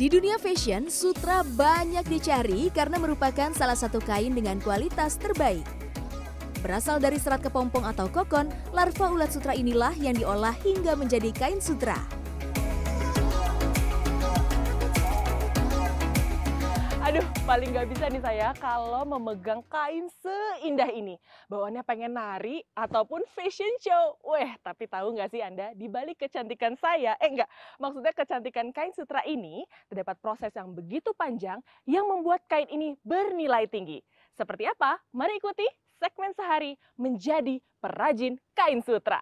Di dunia fashion, sutra banyak dicari karena merupakan salah satu kain dengan kualitas terbaik. Berasal dari serat kepompong atau kokon, larva ulat sutra inilah yang diolah hingga menjadi kain sutra. Aduh, paling nggak bisa nih saya kalau memegang kain seindah ini. Bawaannya pengen nari ataupun fashion show. Weh, tapi tahu nggak sih Anda, di balik kecantikan saya, eh enggak, maksudnya kecantikan kain sutra ini, terdapat proses yang begitu panjang yang membuat kain ini bernilai tinggi. Seperti apa? Mari ikuti segmen sehari menjadi perajin kain sutra.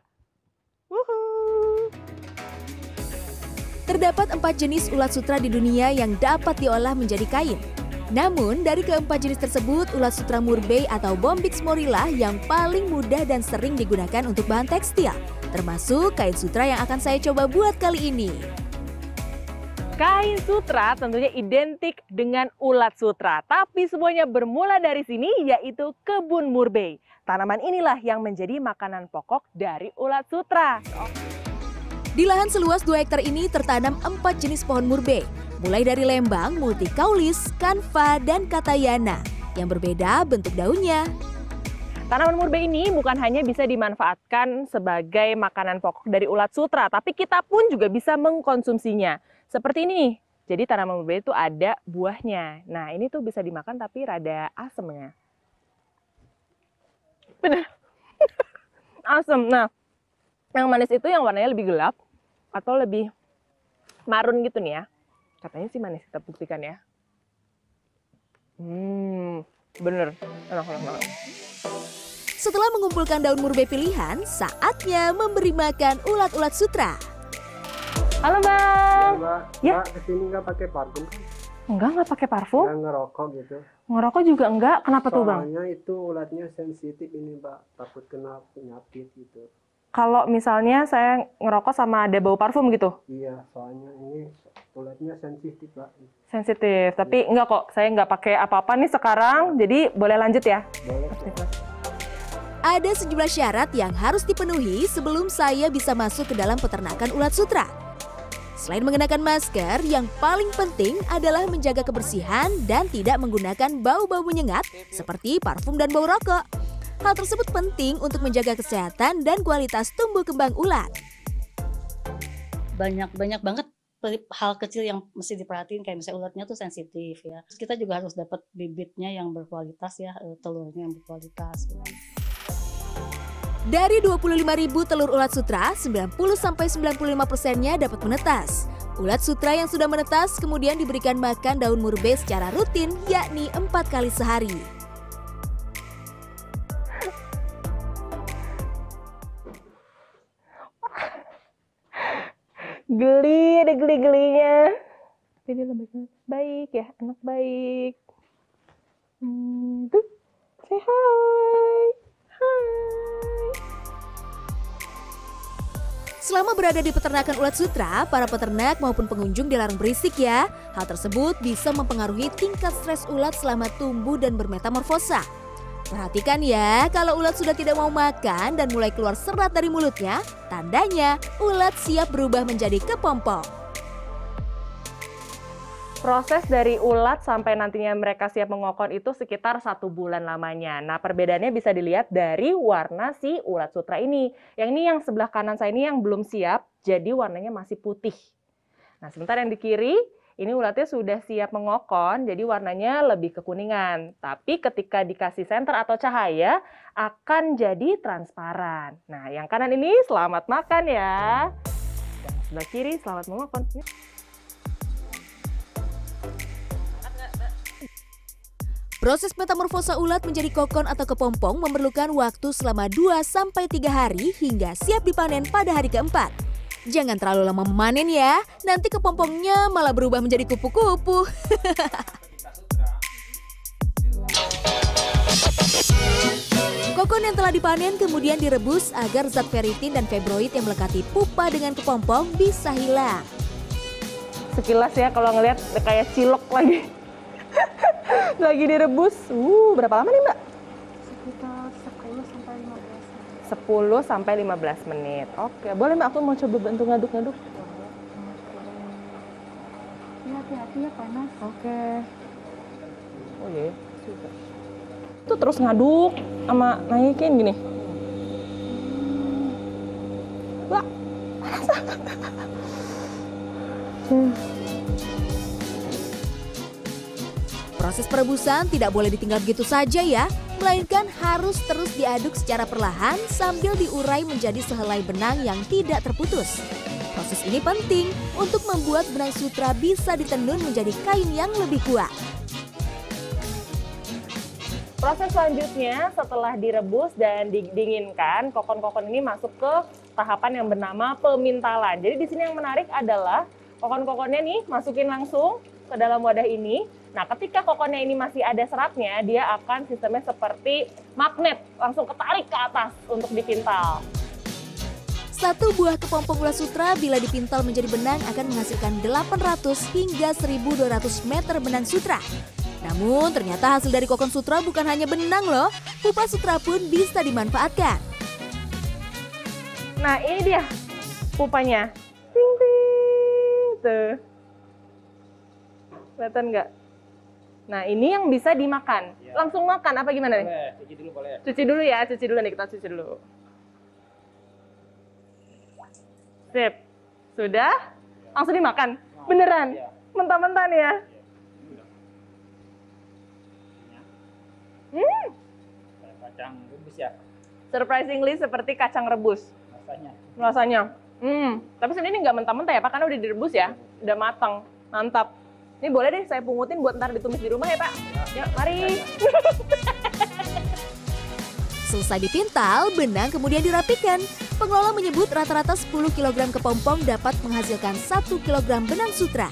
Wuhuu. Terdapat empat jenis ulat sutra di dunia yang dapat diolah menjadi kain. Namun, dari keempat jenis tersebut, ulat sutra murbei atau bombix morilla yang paling mudah dan sering digunakan untuk bahan tekstil, termasuk kain sutra yang akan saya coba buat kali ini. Kain sutra tentunya identik dengan ulat sutra, tapi semuanya bermula dari sini yaitu kebun murbei. Tanaman inilah yang menjadi makanan pokok dari ulat sutra. Di lahan seluas 2 hektar ini tertanam empat jenis pohon murbei, mulai dari lembang, multikaulis, kanva, dan katayana, yang berbeda bentuk daunnya. Tanaman murbei ini bukan hanya bisa dimanfaatkan sebagai makanan pokok dari ulat sutra, tapi kita pun juga bisa mengkonsumsinya. Seperti ini jadi tanaman murbei itu ada buahnya. Nah ini tuh bisa dimakan tapi rada asemnya. Bener. Asem. Nah, yang manis itu yang warnanya lebih gelap atau lebih marun gitu nih ya. Katanya sih manis, kita buktikan ya. Hmm, bener. Enak, enak, enak. Setelah mengumpulkan daun murbei pilihan, saatnya memberi makan ulat-ulat sutra. Halo bang. Mbak, Ya. Mbak ke sini nggak pakai parfum? Enggak, nggak pakai parfum. Nggak ngerokok gitu. Ngerokok juga enggak. Kenapa tuh bang? Soalnya itu ulatnya sensitif ini Mbak, takut kena penyakit gitu. Kalau misalnya saya ngerokok sama ada bau parfum gitu, Iya, soalnya ini ulatnya sensitif Mbak. sensitif. Tapi enggak kok, saya nggak pakai apa-apa nih sekarang. Jadi boleh lanjut ya. Boleh. Ada sejumlah syarat yang harus dipenuhi sebelum saya bisa masuk ke dalam peternakan ulat sutra. Selain mengenakan masker, yang paling penting adalah menjaga kebersihan dan tidak menggunakan bau-bau menyengat seperti parfum dan bau rokok. Hal tersebut penting untuk menjaga kesehatan dan kualitas tumbuh kembang ulat. banyak banyak banget hal kecil yang mesti diperhatiin kayak misalnya ulatnya tuh sensitif ya. Terus kita juga harus dapat bibitnya yang berkualitas ya, eh, telurnya yang berkualitas. Dari 25.000 telur ulat sutra, 90-95 persennya dapat menetas. Ulat sutra yang sudah menetas kemudian diberikan makan daun murbei secara rutin, yakni empat kali sehari. Geli, ada geli-gelinya. Tapi dia lebih baik ya, anak baik. Hmm, tuh, say hi. Hai. Selama berada di peternakan ulat sutra, para peternak maupun pengunjung dilarang berisik ya. Hal tersebut bisa mempengaruhi tingkat stres ulat selama tumbuh dan bermetamorfosa. Perhatikan ya, kalau ulat sudah tidak mau makan dan mulai keluar serat dari mulutnya, tandanya ulat siap berubah menjadi kepompong. Proses dari ulat sampai nantinya mereka siap mengokon itu sekitar satu bulan lamanya. Nah, perbedaannya bisa dilihat dari warna si ulat sutra ini. Yang ini yang sebelah kanan saya ini yang belum siap, jadi warnanya masih putih. Nah, sementara yang di kiri, ini ulatnya sudah siap mengokon, jadi warnanya lebih kekuningan. Tapi ketika dikasih senter atau cahaya, akan jadi transparan. Nah, yang kanan ini selamat makan ya. Dan sebelah kiri selamat mengokon. Proses metamorfosa ulat menjadi kokon atau kepompong memerlukan waktu selama 2-3 hari hingga siap dipanen pada hari keempat. Jangan terlalu lama memanen ya, nanti kepompongnya malah berubah menjadi kupu-kupu. Kokon yang telah dipanen kemudian direbus agar zat ferritin dan fibroid yang melekati pupa dengan kepompong bisa hilang. sekilas ya kalau ngelihat kayak cilok lagi lagi direbus uh berapa lama nih mbak sekitar 10 sampai 10 sampai 15 menit. Oke, boleh Mbak aku mau coba bantu ngaduk-ngaduk. Iya, hati-hati ya panas. Oke. Oh iya. Super. Itu terus ngaduk sama naikin gini. Wah. Hmm. Proses perebusan tidak boleh ditinggal begitu saja ya, melainkan harus terus diaduk secara perlahan sambil diurai menjadi sehelai benang yang tidak terputus. Proses ini penting untuk membuat benang sutra bisa ditenun menjadi kain yang lebih kuat. Proses selanjutnya setelah direbus dan didinginkan, kokon-kokon ini masuk ke tahapan yang bernama pemintalan. Jadi di sini yang menarik adalah kokon-kokonnya nih masukin langsung ke dalam wadah ini. Nah, ketika kokonnya ini masih ada seratnya, dia akan sistemnya seperti magnet, langsung ketarik ke atas untuk dipintal. Satu buah kepompong ulat sutra bila dipintal menjadi benang akan menghasilkan 800 hingga 1200 meter benang sutra. Namun ternyata hasil dari kokon sutra bukan hanya benang loh, pupa sutra pun bisa dimanfaatkan. Nah, ini dia pupanya. Ting ting. Tuh. Kelihatan nggak? Nah, ini yang bisa dimakan. Iya. Langsung makan apa gimana nih? Boleh, cuci dulu boleh. Cuci dulu ya, cuci dulu nih kita cuci dulu. Sip. Sudah? Langsung dimakan? Beneran? Iya. Mentah-mentah nih ya? Hmm, Kayak kacang rebus ya surprisingly seperti kacang rebus rasanya. rasanya. Hmm, tapi sebenarnya ini nggak mentah-mentah ya Pak, karena udah direbus ya, udah matang, mantap. Ini boleh deh saya pungutin buat ntar ditumis di rumah ya Pak. Ya, mari. Selesai dipintal, benang kemudian dirapikan. Pengelola menyebut rata-rata 10 kg kepompong dapat menghasilkan 1 kg benang sutra.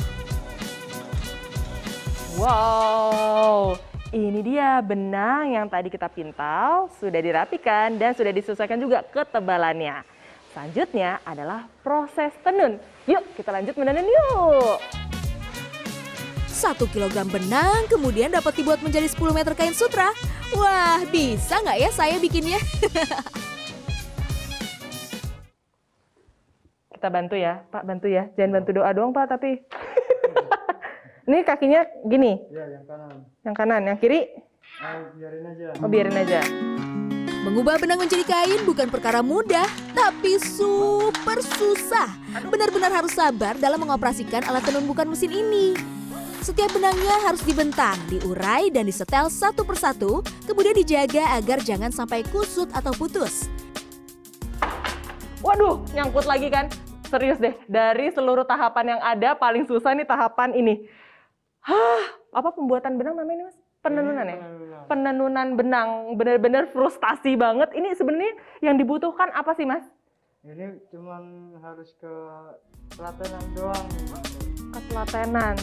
Wow, ini dia benang yang tadi kita pintal, sudah dirapikan dan sudah disesuaikan juga ketebalannya. Selanjutnya adalah proses tenun. Yuk kita lanjut menenun yuk. 1 kg benang kemudian dapat dibuat menjadi 10 meter kain sutra. Wah, bisa nggak ya saya bikinnya? Kita bantu ya, Pak bantu ya. Jangan bantu doa doang Pak, tapi ini kakinya gini, Ya, yang kanan. yang kanan, yang kiri, Ah, biarin aja. oh biarin aja. Mengubah benang menjadi kain bukan perkara mudah, tapi super susah. Benar-benar harus sabar dalam mengoperasikan alat tenun bukan mesin ini. Setiap benangnya harus dibentang, diurai, dan disetel satu persatu, kemudian dijaga agar jangan sampai kusut atau putus. Waduh, nyangkut lagi kan? Serius deh, dari seluruh tahapan yang ada paling susah nih tahapan ini. Hah, apa pembuatan benang namanya ini mas? Penenunan ya? Penenunan benang, bener-bener frustasi banget. Ini sebenarnya yang dibutuhkan apa sih mas? Ini cuman harus ke telatenan doang. Ketelatenan.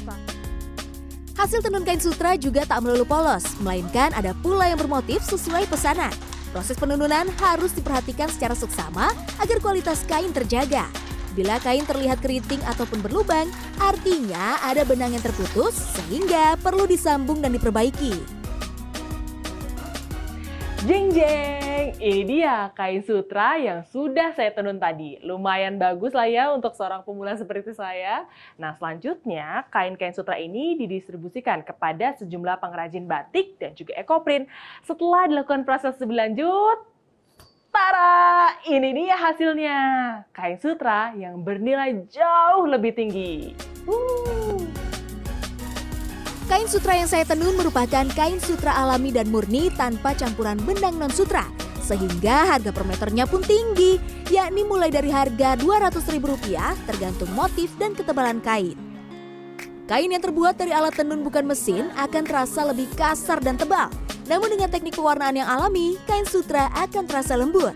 Hasil tenun kain sutra juga tak melulu polos, melainkan ada pula yang bermotif sesuai pesanan. Proses penununan harus diperhatikan secara seksama agar kualitas kain terjaga. Bila kain terlihat keriting ataupun berlubang, artinya ada benang yang terputus sehingga perlu disambung dan diperbaiki. Jeng jeng, ini dia kain sutra yang sudah saya tenun tadi. Lumayan bagus lah ya untuk seorang pemula seperti saya. Nah selanjutnya kain-kain sutra ini didistribusikan kepada sejumlah pengrajin batik dan juga ekoprint. Setelah dilakukan proses lebih lanjut, Tara, ini dia hasilnya. Kain sutra yang bernilai jauh lebih tinggi. Kain sutra yang saya tenun merupakan kain sutra alami dan murni tanpa campuran benang non sutra. Sehingga harga per meternya pun tinggi, yakni mulai dari harga Rp200.000 tergantung motif dan ketebalan kain. Kain yang terbuat dari alat tenun bukan mesin akan terasa lebih kasar dan tebal. Namun dengan teknik pewarnaan yang alami, kain sutra akan terasa lembut.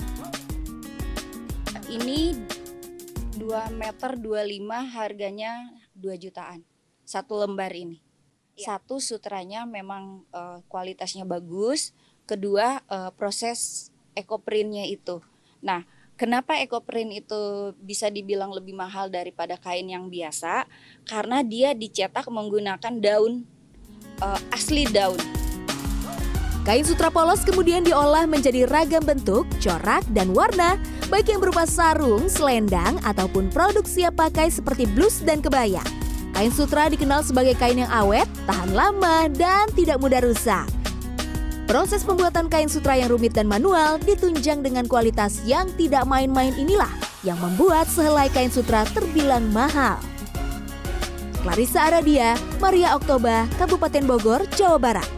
Ini 2 meter 25 harganya 2 jutaan. Satu lembar ini. Satu sutranya memang eh, kualitasnya bagus. Kedua eh, proses ekoprintnya itu. Nah, kenapa ekoprint itu bisa dibilang lebih mahal daripada kain yang biasa? Karena dia dicetak menggunakan daun eh, asli daun. Kain sutra polos kemudian diolah menjadi ragam bentuk, corak, dan warna, baik yang berupa sarung, selendang, ataupun produk siap pakai seperti blus dan kebaya. Kain sutra dikenal sebagai kain yang awet, tahan lama, dan tidak mudah rusak. Proses pembuatan kain sutra yang rumit dan manual ditunjang dengan kualitas yang tidak main-main inilah yang membuat sehelai kain sutra terbilang mahal. Clarissa Aradia, Maria Oktober, Kabupaten Bogor, Jawa Barat.